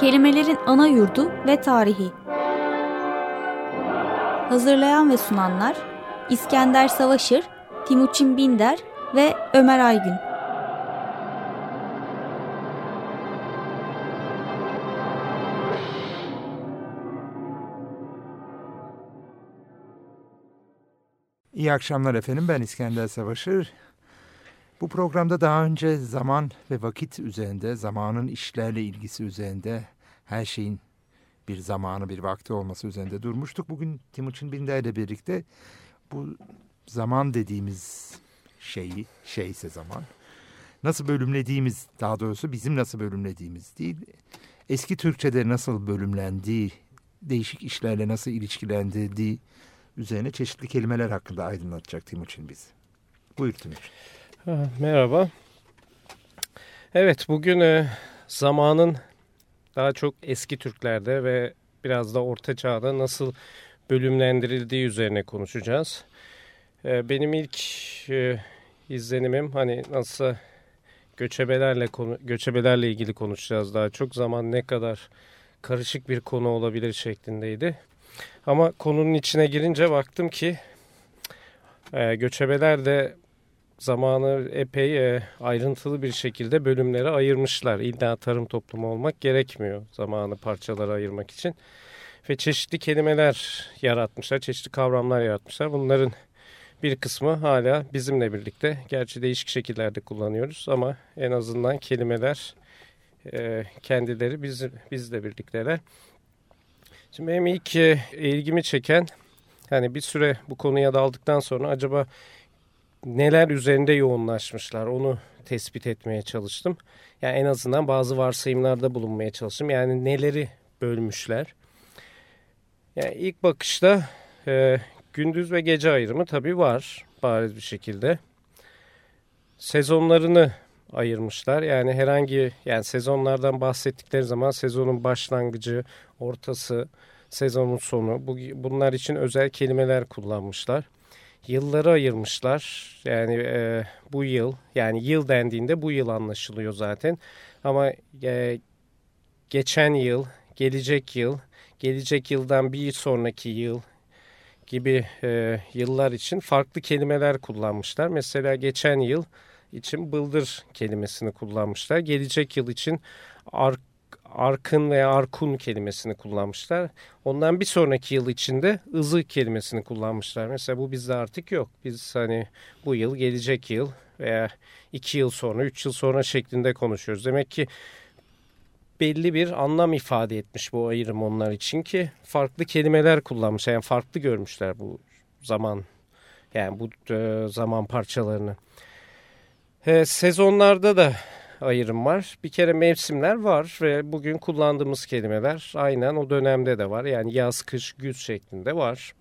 Kelimelerin ana yurdu ve tarihi. Hazırlayan ve sunanlar İskender Savaşır, Timuçin Binder ve Ömer Aygün. İyi akşamlar efendim ben İskender Savaşır. Bu programda daha önce zaman ve vakit üzerinde, zamanın işlerle ilgisi üzerinde, her şeyin bir zamanı, bir vakti olması üzerinde durmuştuk. Bugün Timuçin Binder ile birlikte bu zaman dediğimiz şeyi, şeyse zaman, nasıl bölümlediğimiz, daha doğrusu bizim nasıl bölümlediğimiz değil, eski Türkçe'de nasıl bölümlendiği, değişik işlerle nasıl ilişkilendirdiği üzerine çeşitli kelimeler hakkında aydınlatacak Timuçin bizi. Buyur Timuçin. Merhaba. Evet bugün e, zamanın daha çok eski Türklerde ve biraz da Orta Çağ'da nasıl bölümlendirildiği üzerine konuşacağız. E, benim ilk e, izlenimim hani nasıl göçebelerle göçebelerle ilgili konuşacağız daha çok zaman ne kadar karışık bir konu olabilir şeklindeydi. Ama konunun içine girince baktım ki e, göçebeler de zamanı epey e, ayrıntılı bir şekilde bölümlere ayırmışlar. İlla tarım toplumu olmak gerekmiyor zamanı parçalara ayırmak için. Ve çeşitli kelimeler yaratmışlar, çeşitli kavramlar yaratmışlar. Bunların bir kısmı hala bizimle birlikte. Gerçi değişik şekillerde kullanıyoruz ama en azından kelimeler e, kendileri biz, bizle birlikteler. Şimdi benim ilk e, ilgimi çeken yani bir süre bu konuya daldıktan sonra acaba neler üzerinde yoğunlaşmışlar onu tespit etmeye çalıştım. Yani en azından bazı varsayımlarda bulunmaya çalıştım. Yani neleri bölmüşler. Yani ilk bakışta e, gündüz ve gece ayrımı tabii var bariz bir şekilde. Sezonlarını ayırmışlar. Yani herhangi yani sezonlardan bahsettikleri zaman sezonun başlangıcı, ortası, sezonun sonu bu, bunlar için özel kelimeler kullanmışlar. Yılları ayırmışlar. Yani e, bu yıl yani yıl dendiğinde bu yıl anlaşılıyor zaten. Ama e, geçen yıl, gelecek yıl, gelecek yıldan bir sonraki yıl gibi e, yıllar için farklı kelimeler kullanmışlar. Mesela geçen yıl için bıldır kelimesini kullanmışlar. Gelecek yıl için ark, arkın veya arkun kelimesini kullanmışlar. Ondan bir sonraki yıl içinde ızı kelimesini kullanmışlar. Mesela bu bizde artık yok. Biz hani bu yıl, gelecek yıl veya iki yıl sonra, üç yıl sonra şeklinde konuşuyoruz. Demek ki belli bir anlam ifade etmiş bu ayrım onlar için ki farklı kelimeler kullanmış. Yani farklı görmüşler bu zaman yani bu e, zaman parçalarını. Sezonlarda da ayrım var. Bir kere mevsimler var ve bugün kullandığımız kelimeler aynen o dönemde de var. Yani yaz, kış, güz şeklinde var.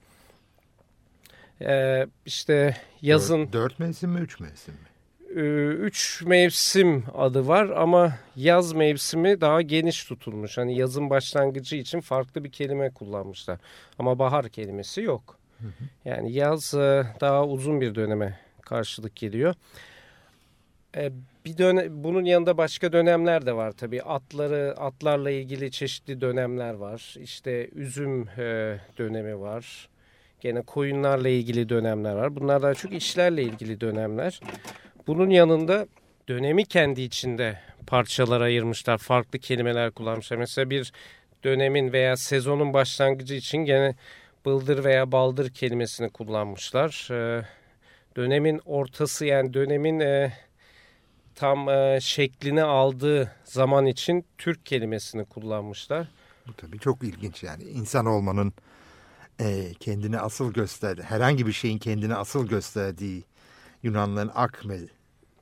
Ee, işte yazın... Dört, dört mevsim mi, üç mevsim mi? Üç mevsim adı var ama yaz mevsimi daha geniş tutulmuş. Hani yazın başlangıcı için farklı bir kelime kullanmışlar. Ama bahar kelimesi yok. Hı hı. Yani yaz daha uzun bir döneme karşılık geliyor. Bir dönem, bunun yanında başka dönemler de var tabii. Atları, atlarla ilgili çeşitli dönemler var. İşte üzüm e, dönemi var. Gene koyunlarla ilgili dönemler var. Bunlar daha çok işlerle ilgili dönemler. Bunun yanında dönemi kendi içinde parçalar ayırmışlar. Farklı kelimeler kullanmışlar. Mesela bir dönemin veya sezonun başlangıcı için gene bıldır veya baldır kelimesini kullanmışlar. E, dönemin ortası yani dönemin... E, tam e, şeklini aldığı zaman için Türk kelimesini kullanmışlar. Bu tabii çok ilginç yani insan olmanın e, kendini asıl gösterdiği, herhangi bir şeyin kendini asıl gösterdiği Yunanların akme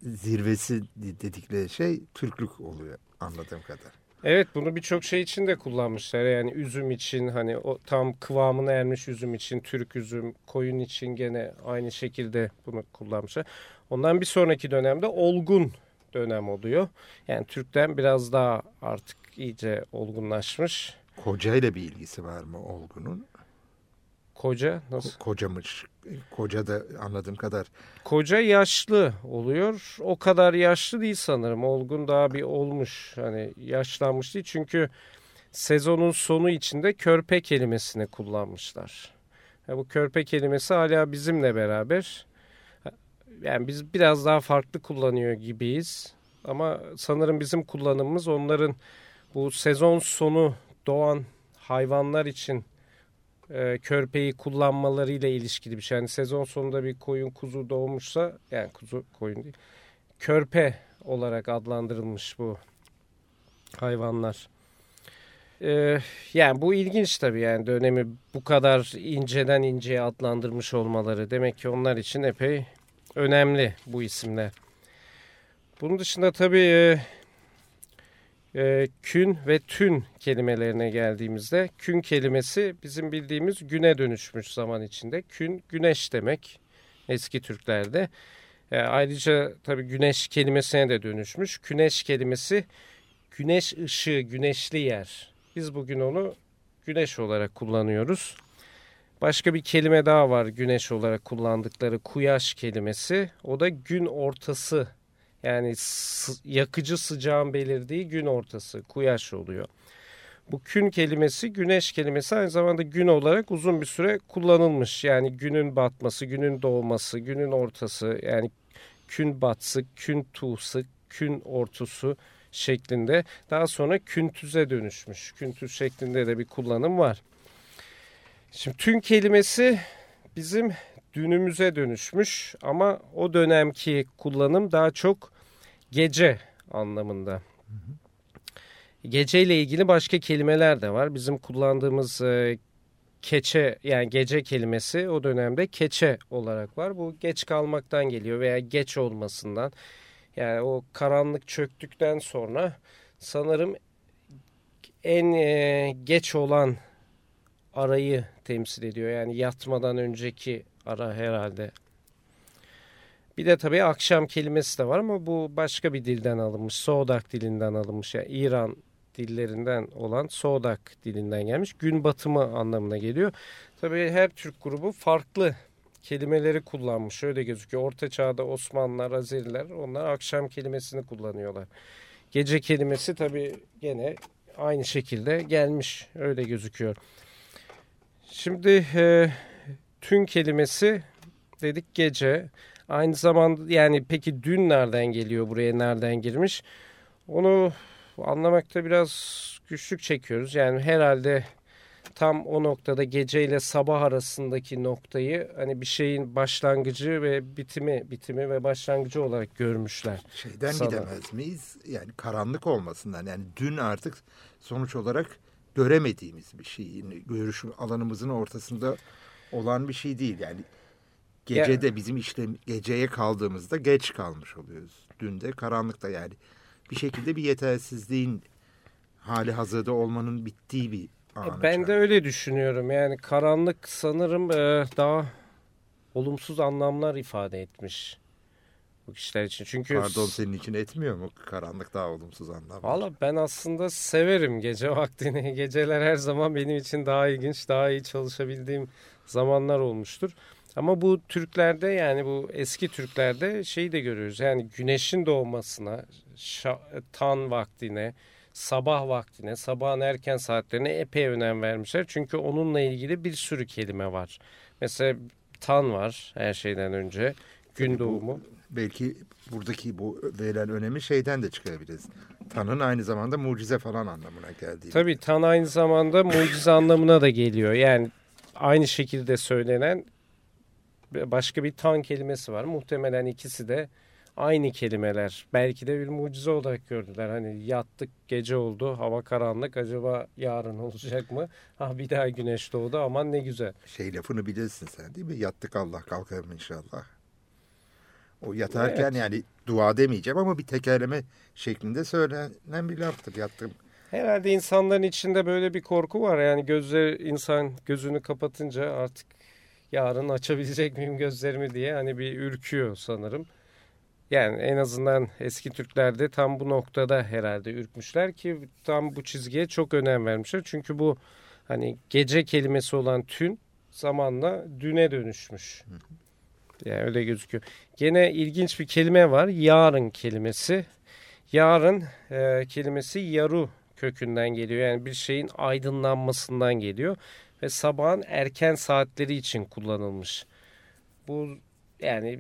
zirvesi dedikleri şey Türklük oluyor anladığım kadar. Evet bunu birçok şey için de kullanmışlar. Yani üzüm için hani o tam kıvamına ermiş üzüm için Türk üzüm, koyun için gene aynı şekilde bunu kullanmışlar. Ondan bir sonraki dönemde olgun dönem oluyor. Yani Türk'ten biraz daha artık iyice olgunlaşmış. Koca ile bir ilgisi var mı olgunun? Koca nasıl? Kocamış. Koca da anladığım kadar. Koca yaşlı oluyor. O kadar yaşlı değil sanırım. Olgun daha bir olmuş. Hani yaşlanmış değil. Çünkü sezonun sonu içinde körpe kelimesini kullanmışlar. Ya bu körpe kelimesi hala bizimle beraber. Yani biz biraz daha farklı kullanıyor gibiyiz. Ama sanırım bizim kullanımımız onların bu sezon sonu doğan hayvanlar için e, körpeyi kullanmalarıyla ilişkili bir şey. Yani sezon sonunda bir koyun kuzu doğmuşsa yani kuzu koyun değil. Körpe olarak adlandırılmış bu hayvanlar. Ee, yani bu ilginç tabii yani dönemi bu kadar inceden inceye adlandırmış olmaları. Demek ki onlar için epey önemli bu isimler. Bunun dışında tabii e, e, kün ve tün kelimelerine geldiğimizde kün kelimesi bizim bildiğimiz güne dönüşmüş zaman içinde. Kün güneş demek eski Türklerde. E, ayrıca tabii güneş kelimesine de dönüşmüş. Güneş kelimesi güneş ışığı, güneşli yer. Biz bugün onu güneş olarak kullanıyoruz. Başka bir kelime daha var güneş olarak kullandıkları kuyaş kelimesi. O da gün ortası yani yakıcı sıcağın belirdiği gün ortası kuyaş oluyor. Bu kün kelimesi güneş kelimesi aynı zamanda gün olarak uzun bir süre kullanılmış. Yani günün batması, günün doğması, günün ortası yani kün batsı, kün tuğsı, kün ortusu şeklinde daha sonra küntüze dönüşmüş. Küntüz şeklinde de bir kullanım var. Şimdi tün kelimesi bizim dünümüze dönüşmüş ama o dönemki kullanım daha çok gece anlamında. Gece ile ilgili başka kelimeler de var. Bizim kullandığımız e, keçe yani gece kelimesi o dönemde keçe olarak var. Bu geç kalmaktan geliyor veya geç olmasından. Yani o karanlık çöktükten sonra sanırım en e, geç olan arayı temsil ediyor. Yani yatmadan önceki ara herhalde. Bir de tabii akşam kelimesi de var ama bu başka bir dilden alınmış. Soğdak dilinden alınmış. Yani İran dillerinden olan Soğdak dilinden gelmiş. Gün batımı anlamına geliyor. Tabii her Türk grubu farklı kelimeleri kullanmış. Öyle gözüküyor. Orta çağda Osmanlılar, Azeriler onlar akşam kelimesini kullanıyorlar. Gece kelimesi tabii gene aynı şekilde gelmiş. Öyle gözüküyor. Şimdi e, tün kelimesi dedik gece. Aynı zamanda yani peki dün nereden geliyor buraya nereden girmiş? Onu anlamakta biraz güçlük çekiyoruz. Yani herhalde tam o noktada gece ile sabah arasındaki noktayı hani bir şeyin başlangıcı ve bitimi bitimi ve başlangıcı olarak görmüşler. Şeyden sana. gidemez miyiz? Yani karanlık olmasından yani dün artık sonuç olarak göremediğimiz bir şey. Görüş alanımızın ortasında olan bir şey değil. Yani gece de bizim işte geceye kaldığımızda geç kalmış oluyoruz. Dün de karanlıkta yani bir şekilde bir yetersizliğin hali hazırda olmanın bittiği bir anı. Ben de öyle düşünüyorum. Yani karanlık sanırım e, daha olumsuz anlamlar ifade etmiş bu kişiler için. Çünkü Pardon senin için etmiyor mu karanlık daha olumsuz anlamlar? Valla ben aslında severim gece vaktini. Geceler her zaman benim için daha ilginç, daha iyi çalışabildiğim zamanlar olmuştur. Ama bu Türklerde yani bu eski Türklerde şeyi de görüyoruz. Yani güneşin doğmasına, tan vaktine, sabah vaktine, sabahın erken saatlerine epey önem vermişler. Çünkü onunla ilgili bir sürü kelime var. Mesela tan var her şeyden önce. Gün doğumu. Belki buradaki bu verilen önemi şeyden de çıkarabiliriz. Tan'ın aynı zamanda mucize falan anlamına geldiği. Tabii tan aynı zamanda mucize anlamına da geliyor. Yani aynı şekilde söylenen başka bir tan kelimesi var. Muhtemelen ikisi de aynı kelimeler. Belki de bir mucize olarak gördüler. Hani yattık gece oldu hava karanlık acaba yarın olacak mı? Ha bir daha güneş doğdu aman ne güzel. Şey lafını bilirsin sen değil mi? Yattık Allah kalkalım inşallah. O yatarken evet. yani dua demeyeceğim ama bir tekerleme şeklinde söylenen bir laftır yattım. Herhalde insanların içinde böyle bir korku var. Yani gözler insan gözünü kapatınca artık yarın açabilecek miyim gözlerimi diye hani bir ürküyor sanırım. Yani en azından eski Türklerde tam bu noktada herhalde ürkmüşler ki tam bu çizgiye çok önem vermişler. Çünkü bu hani gece kelimesi olan tün zamanla düne dönüşmüş. Yani öyle gözüküyor. Gene ilginç bir kelime var. Yarın kelimesi. Yarın e, kelimesi yaru kökünden geliyor. Yani bir şeyin aydınlanmasından geliyor ve sabahın erken saatleri için kullanılmış. Bu yani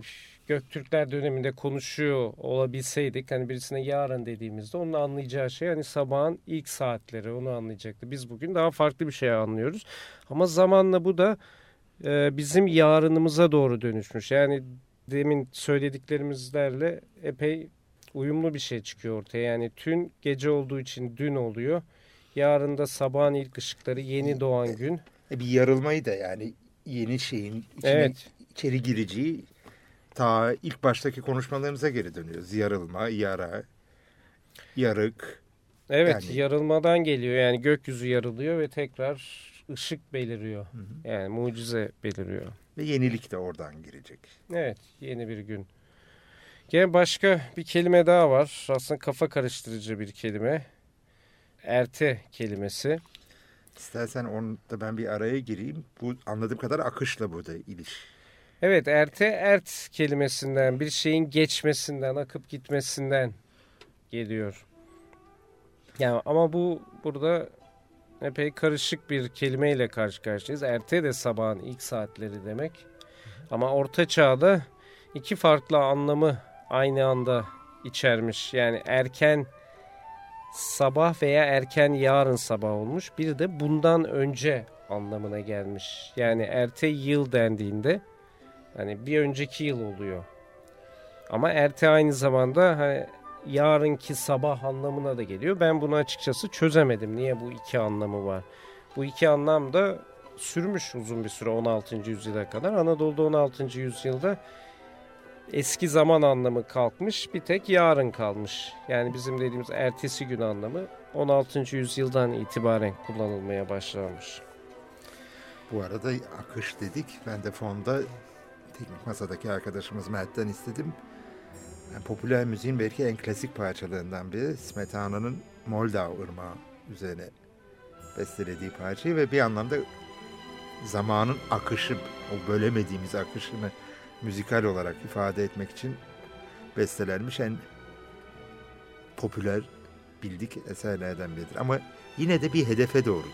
Göktürkler döneminde konuşuyor olabilseydik hani birisine yarın dediğimizde onun anlayacağı şey hani sabahın ilk saatleri onu anlayacaktı. Biz bugün daha farklı bir şey anlıyoruz. Ama zamanla bu da e, bizim yarınımıza doğru dönüşmüş. Yani demin söylediklerimizlerle epey uyumlu bir şey çıkıyor ortaya. Yani tün gece olduğu için dün oluyor. Yarın da sabahın ilk ışıkları yeni doğan gün. E, bir yarılmayı da yani yeni şeyin içine Evet. içeri gireceği ta ilk baştaki konuşmalarımıza geri dönüyoruz. Yarılma, yara, yarık. Evet Yani- yarılmadan geliyor. Yani gökyüzü yarılıyor ve tekrar ışık beliriyor. Yani mucize beliriyor. Ve yenilik de oradan girecek. Evet yeni bir gün. Gene başka bir kelime daha var. Aslında kafa karıştırıcı bir kelime. Erte kelimesi. İstersen onu da ben bir araya gireyim. Bu anladığım kadar akışla burada iliş. Evet erte ert kelimesinden bir şeyin geçmesinden akıp gitmesinden geliyor. Yani ama bu burada epey karışık bir kelimeyle karşı karşıyayız. Erte de sabahın ilk saatleri demek. Ama orta çağda iki farklı anlamı aynı anda içermiş. Yani erken sabah veya erken yarın sabah olmuş. Bir de bundan önce anlamına gelmiş. Yani erte yıl dendiğinde Hani bir önceki yıl oluyor. Ama erte aynı zamanda hani yarınki sabah anlamına da geliyor. Ben bunu açıkçası çözemedim. Niye bu iki anlamı var? Bu iki anlam da sürmüş uzun bir süre 16. yüzyıla kadar. Anadolu'da 16. yüzyılda eski zaman anlamı kalkmış. Bir tek yarın kalmış. Yani bizim dediğimiz ertesi gün anlamı 16. yüzyıldan itibaren kullanılmaya başlanmış. Bu arada akış dedik. Ben de fonda teknik masadaki arkadaşımız Mert'ten istedim. Yani popüler müziğin belki en klasik parçalarından biri Smetana'nın Moldau Irmağı üzerine bestelediği parçayı ve bir anlamda zamanın akışı, o bölemediğimiz akışını müzikal olarak ifade etmek için bestelenmiş en popüler bildik eserlerden biridir. Ama yine de bir hedefe doğru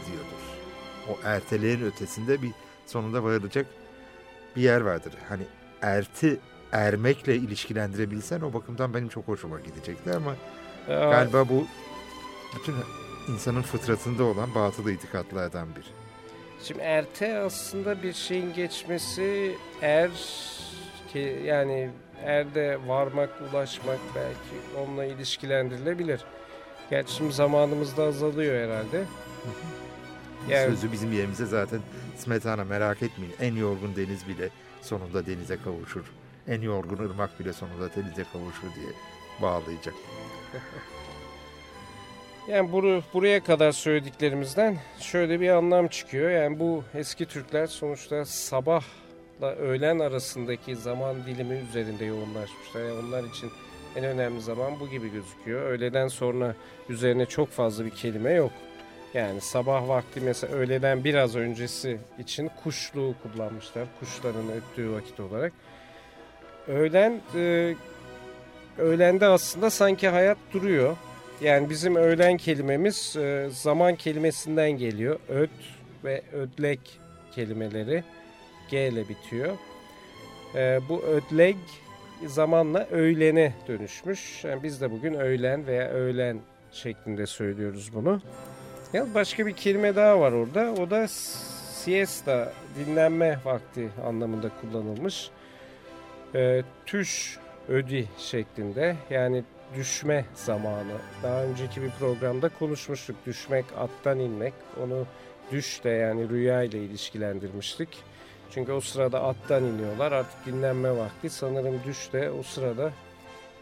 gidiyordur. O ertelerin ötesinde bir sonunda varılacak bir yer vardır. Hani erti ermekle ilişkilendirebilsen o bakımdan benim çok hoşuma gidecekti ama Aa, galiba bu bütün insanın fıtratında olan batıl itikatlardan biri. Şimdi erte aslında bir şeyin geçmesi er ki yani erde varmak, ulaşmak belki onunla ilişkilendirilebilir. Gerçi şimdi zamanımızda azalıyor herhalde. Yani Sözü bizim yerimize zaten Smetana merak etmeyin. En yorgun deniz bile sonunda denize kavuşur. En yorgun ırmak bile sonunda denize kavuşur diye bağlayacak. Yani buru, buraya kadar söylediklerimizden şöyle bir anlam çıkıyor. Yani bu eski Türkler sonuçta sabahla öğlen arasındaki zaman dilimi üzerinde yoğunlaşmışlar. Yani onlar için en önemli zaman bu gibi gözüküyor. Öğleden sonra üzerine çok fazla bir kelime yok. Yani sabah vakti mesela öğleden biraz öncesi için kuşluğu kullanmışlar. Kuşların öttüğü vakit olarak. Öğlen e, öğlende aslında sanki hayat duruyor. Yani bizim öğlen kelimemiz e, zaman kelimesinden geliyor. Öt ve ödlek kelimeleri G ile bitiyor. E, bu ödleg zamanla öğlene dönüşmüş. Yani biz de bugün öğlen veya öğlen şeklinde söylüyoruz bunu. Ya başka bir kelime daha var orada. O da siesta, dinlenme vakti anlamında kullanılmış. E, tüş ödi şeklinde yani düşme zamanı. Daha önceki bir programda konuşmuştuk. Düşmek, attan inmek. Onu düş de yani rüya ile ilişkilendirmiştik. Çünkü o sırada attan iniyorlar. Artık dinlenme vakti. Sanırım düş de o sırada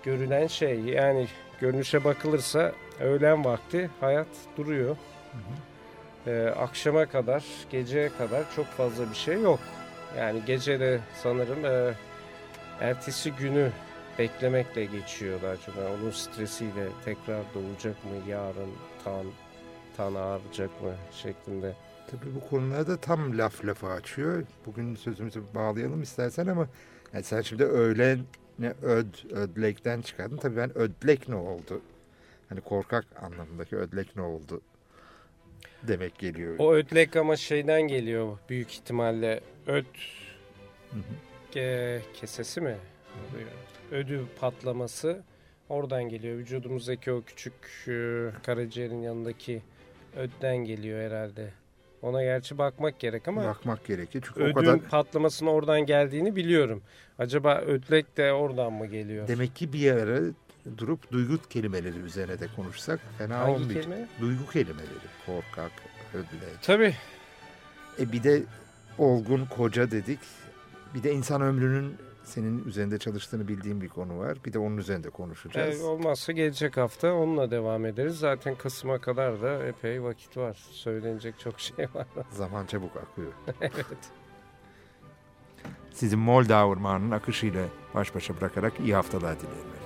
görünen şey. Yani görünüşe bakılırsa öğlen vakti hayat duruyor. Ee, akşama kadar, geceye kadar çok fazla bir şey yok. Yani gece de sanırım e, ertesi günü beklemekle geçiyor daha çok. Yani onun stresiyle tekrar doğacak mı, yarın tan, tan ağrıyacak mı şeklinde. Tabii bu konularda tam laf lafı açıyor. Bugün sözümüzü bağlayalım istersen ama yani sen şimdi öğlen ne öd, ödlekten çıkardın. Tabii ben ödlek ne oldu? Hani korkak anlamındaki ödlek ne oldu demek geliyor. O ödlek ama şeyden geliyor büyük ihtimalle. Öd Hı hı. Ke- kesesi mi? oluyor? Ödü patlaması oradan geliyor. Vücudumuzdaki o küçük e, karaciğerin yanındaki ödden geliyor herhalde. Ona gerçi bakmak gerek ama Bakmak gerekir çünkü ödün o kadar patlamasının oradan geldiğini biliyorum. Acaba ödlek de oradan mı geliyor? demek ki bir ara durup duygu kelimeleri üzerine de konuşsak fena Hangi olmayacak. kelime? Duygu kelimeleri. Korkak, ödlek. Tabii. E bir de olgun koca dedik. Bir de insan ömrünün senin üzerinde çalıştığını bildiğim bir konu var. Bir de onun üzerinde konuşacağız. E, olmazsa gelecek hafta onunla devam ederiz. Zaten Kasım'a kadar da epey vakit var. Söylenecek çok şey var. Zaman çabuk akıyor. evet. Sizi Moldau Ormanı'nın akışıyla baş başa bırakarak iyi haftalar dilerim.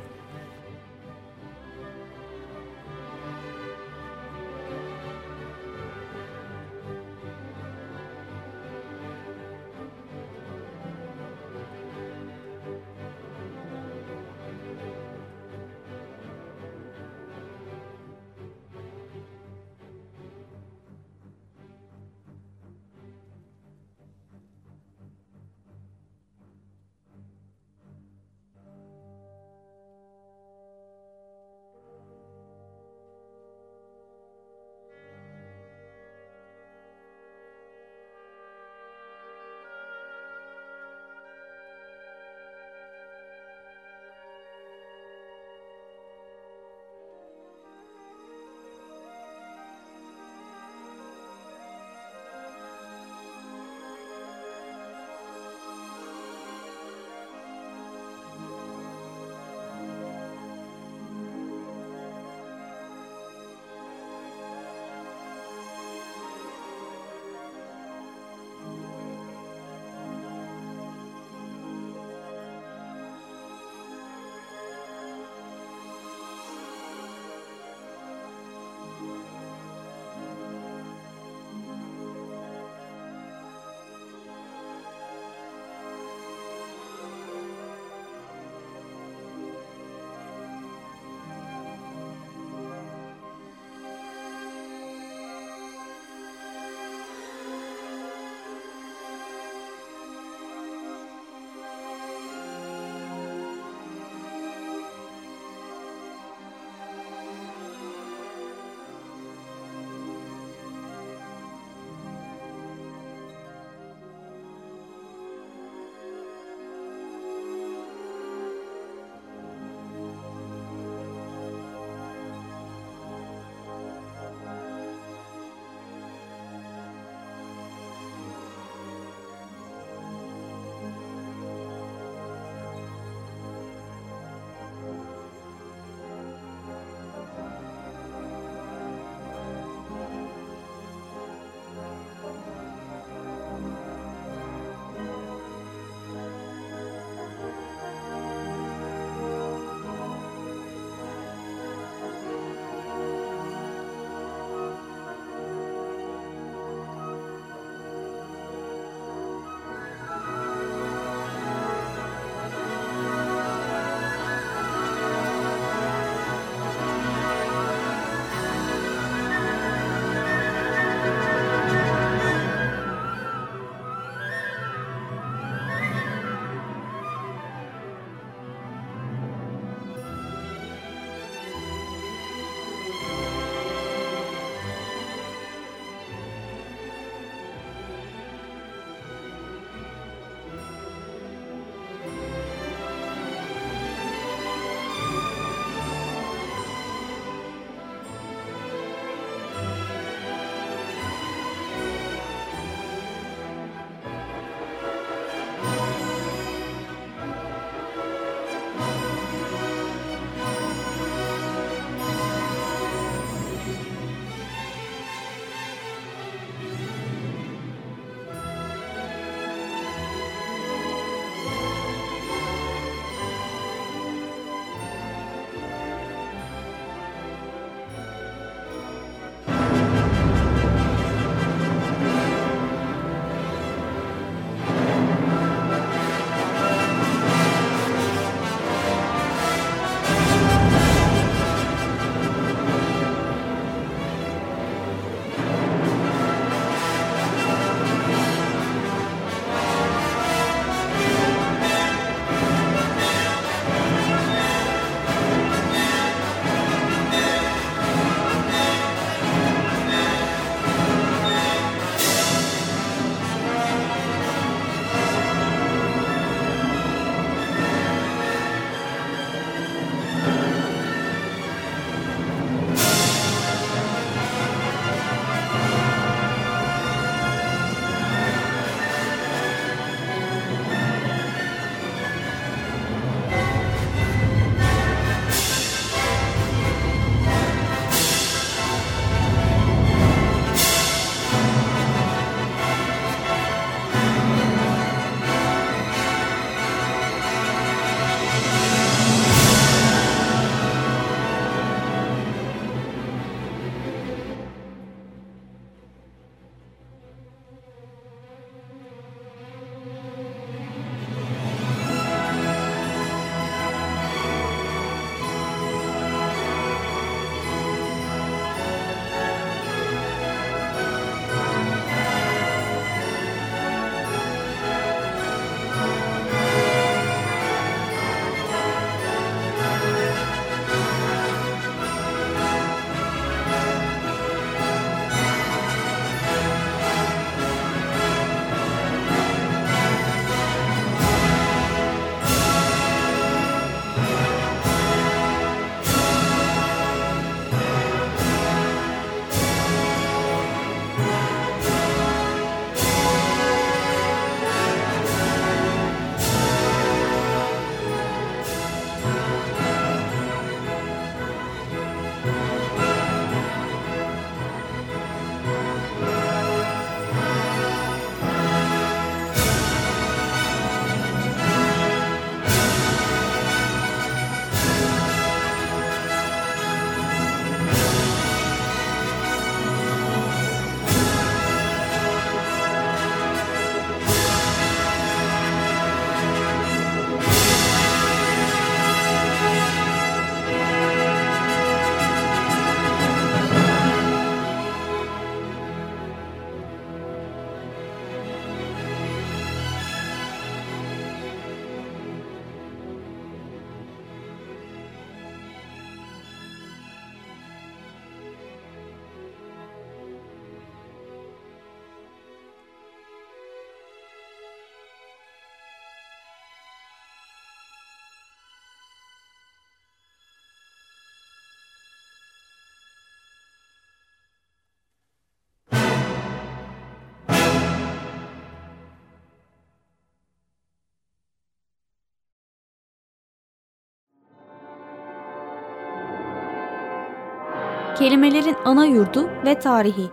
Kelimelerin ana yurdu ve tarihi.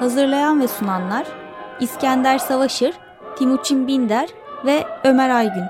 Hazırlayan ve sunanlar İskender Savaşır, Timuçin Binder ve Ömer Aygün.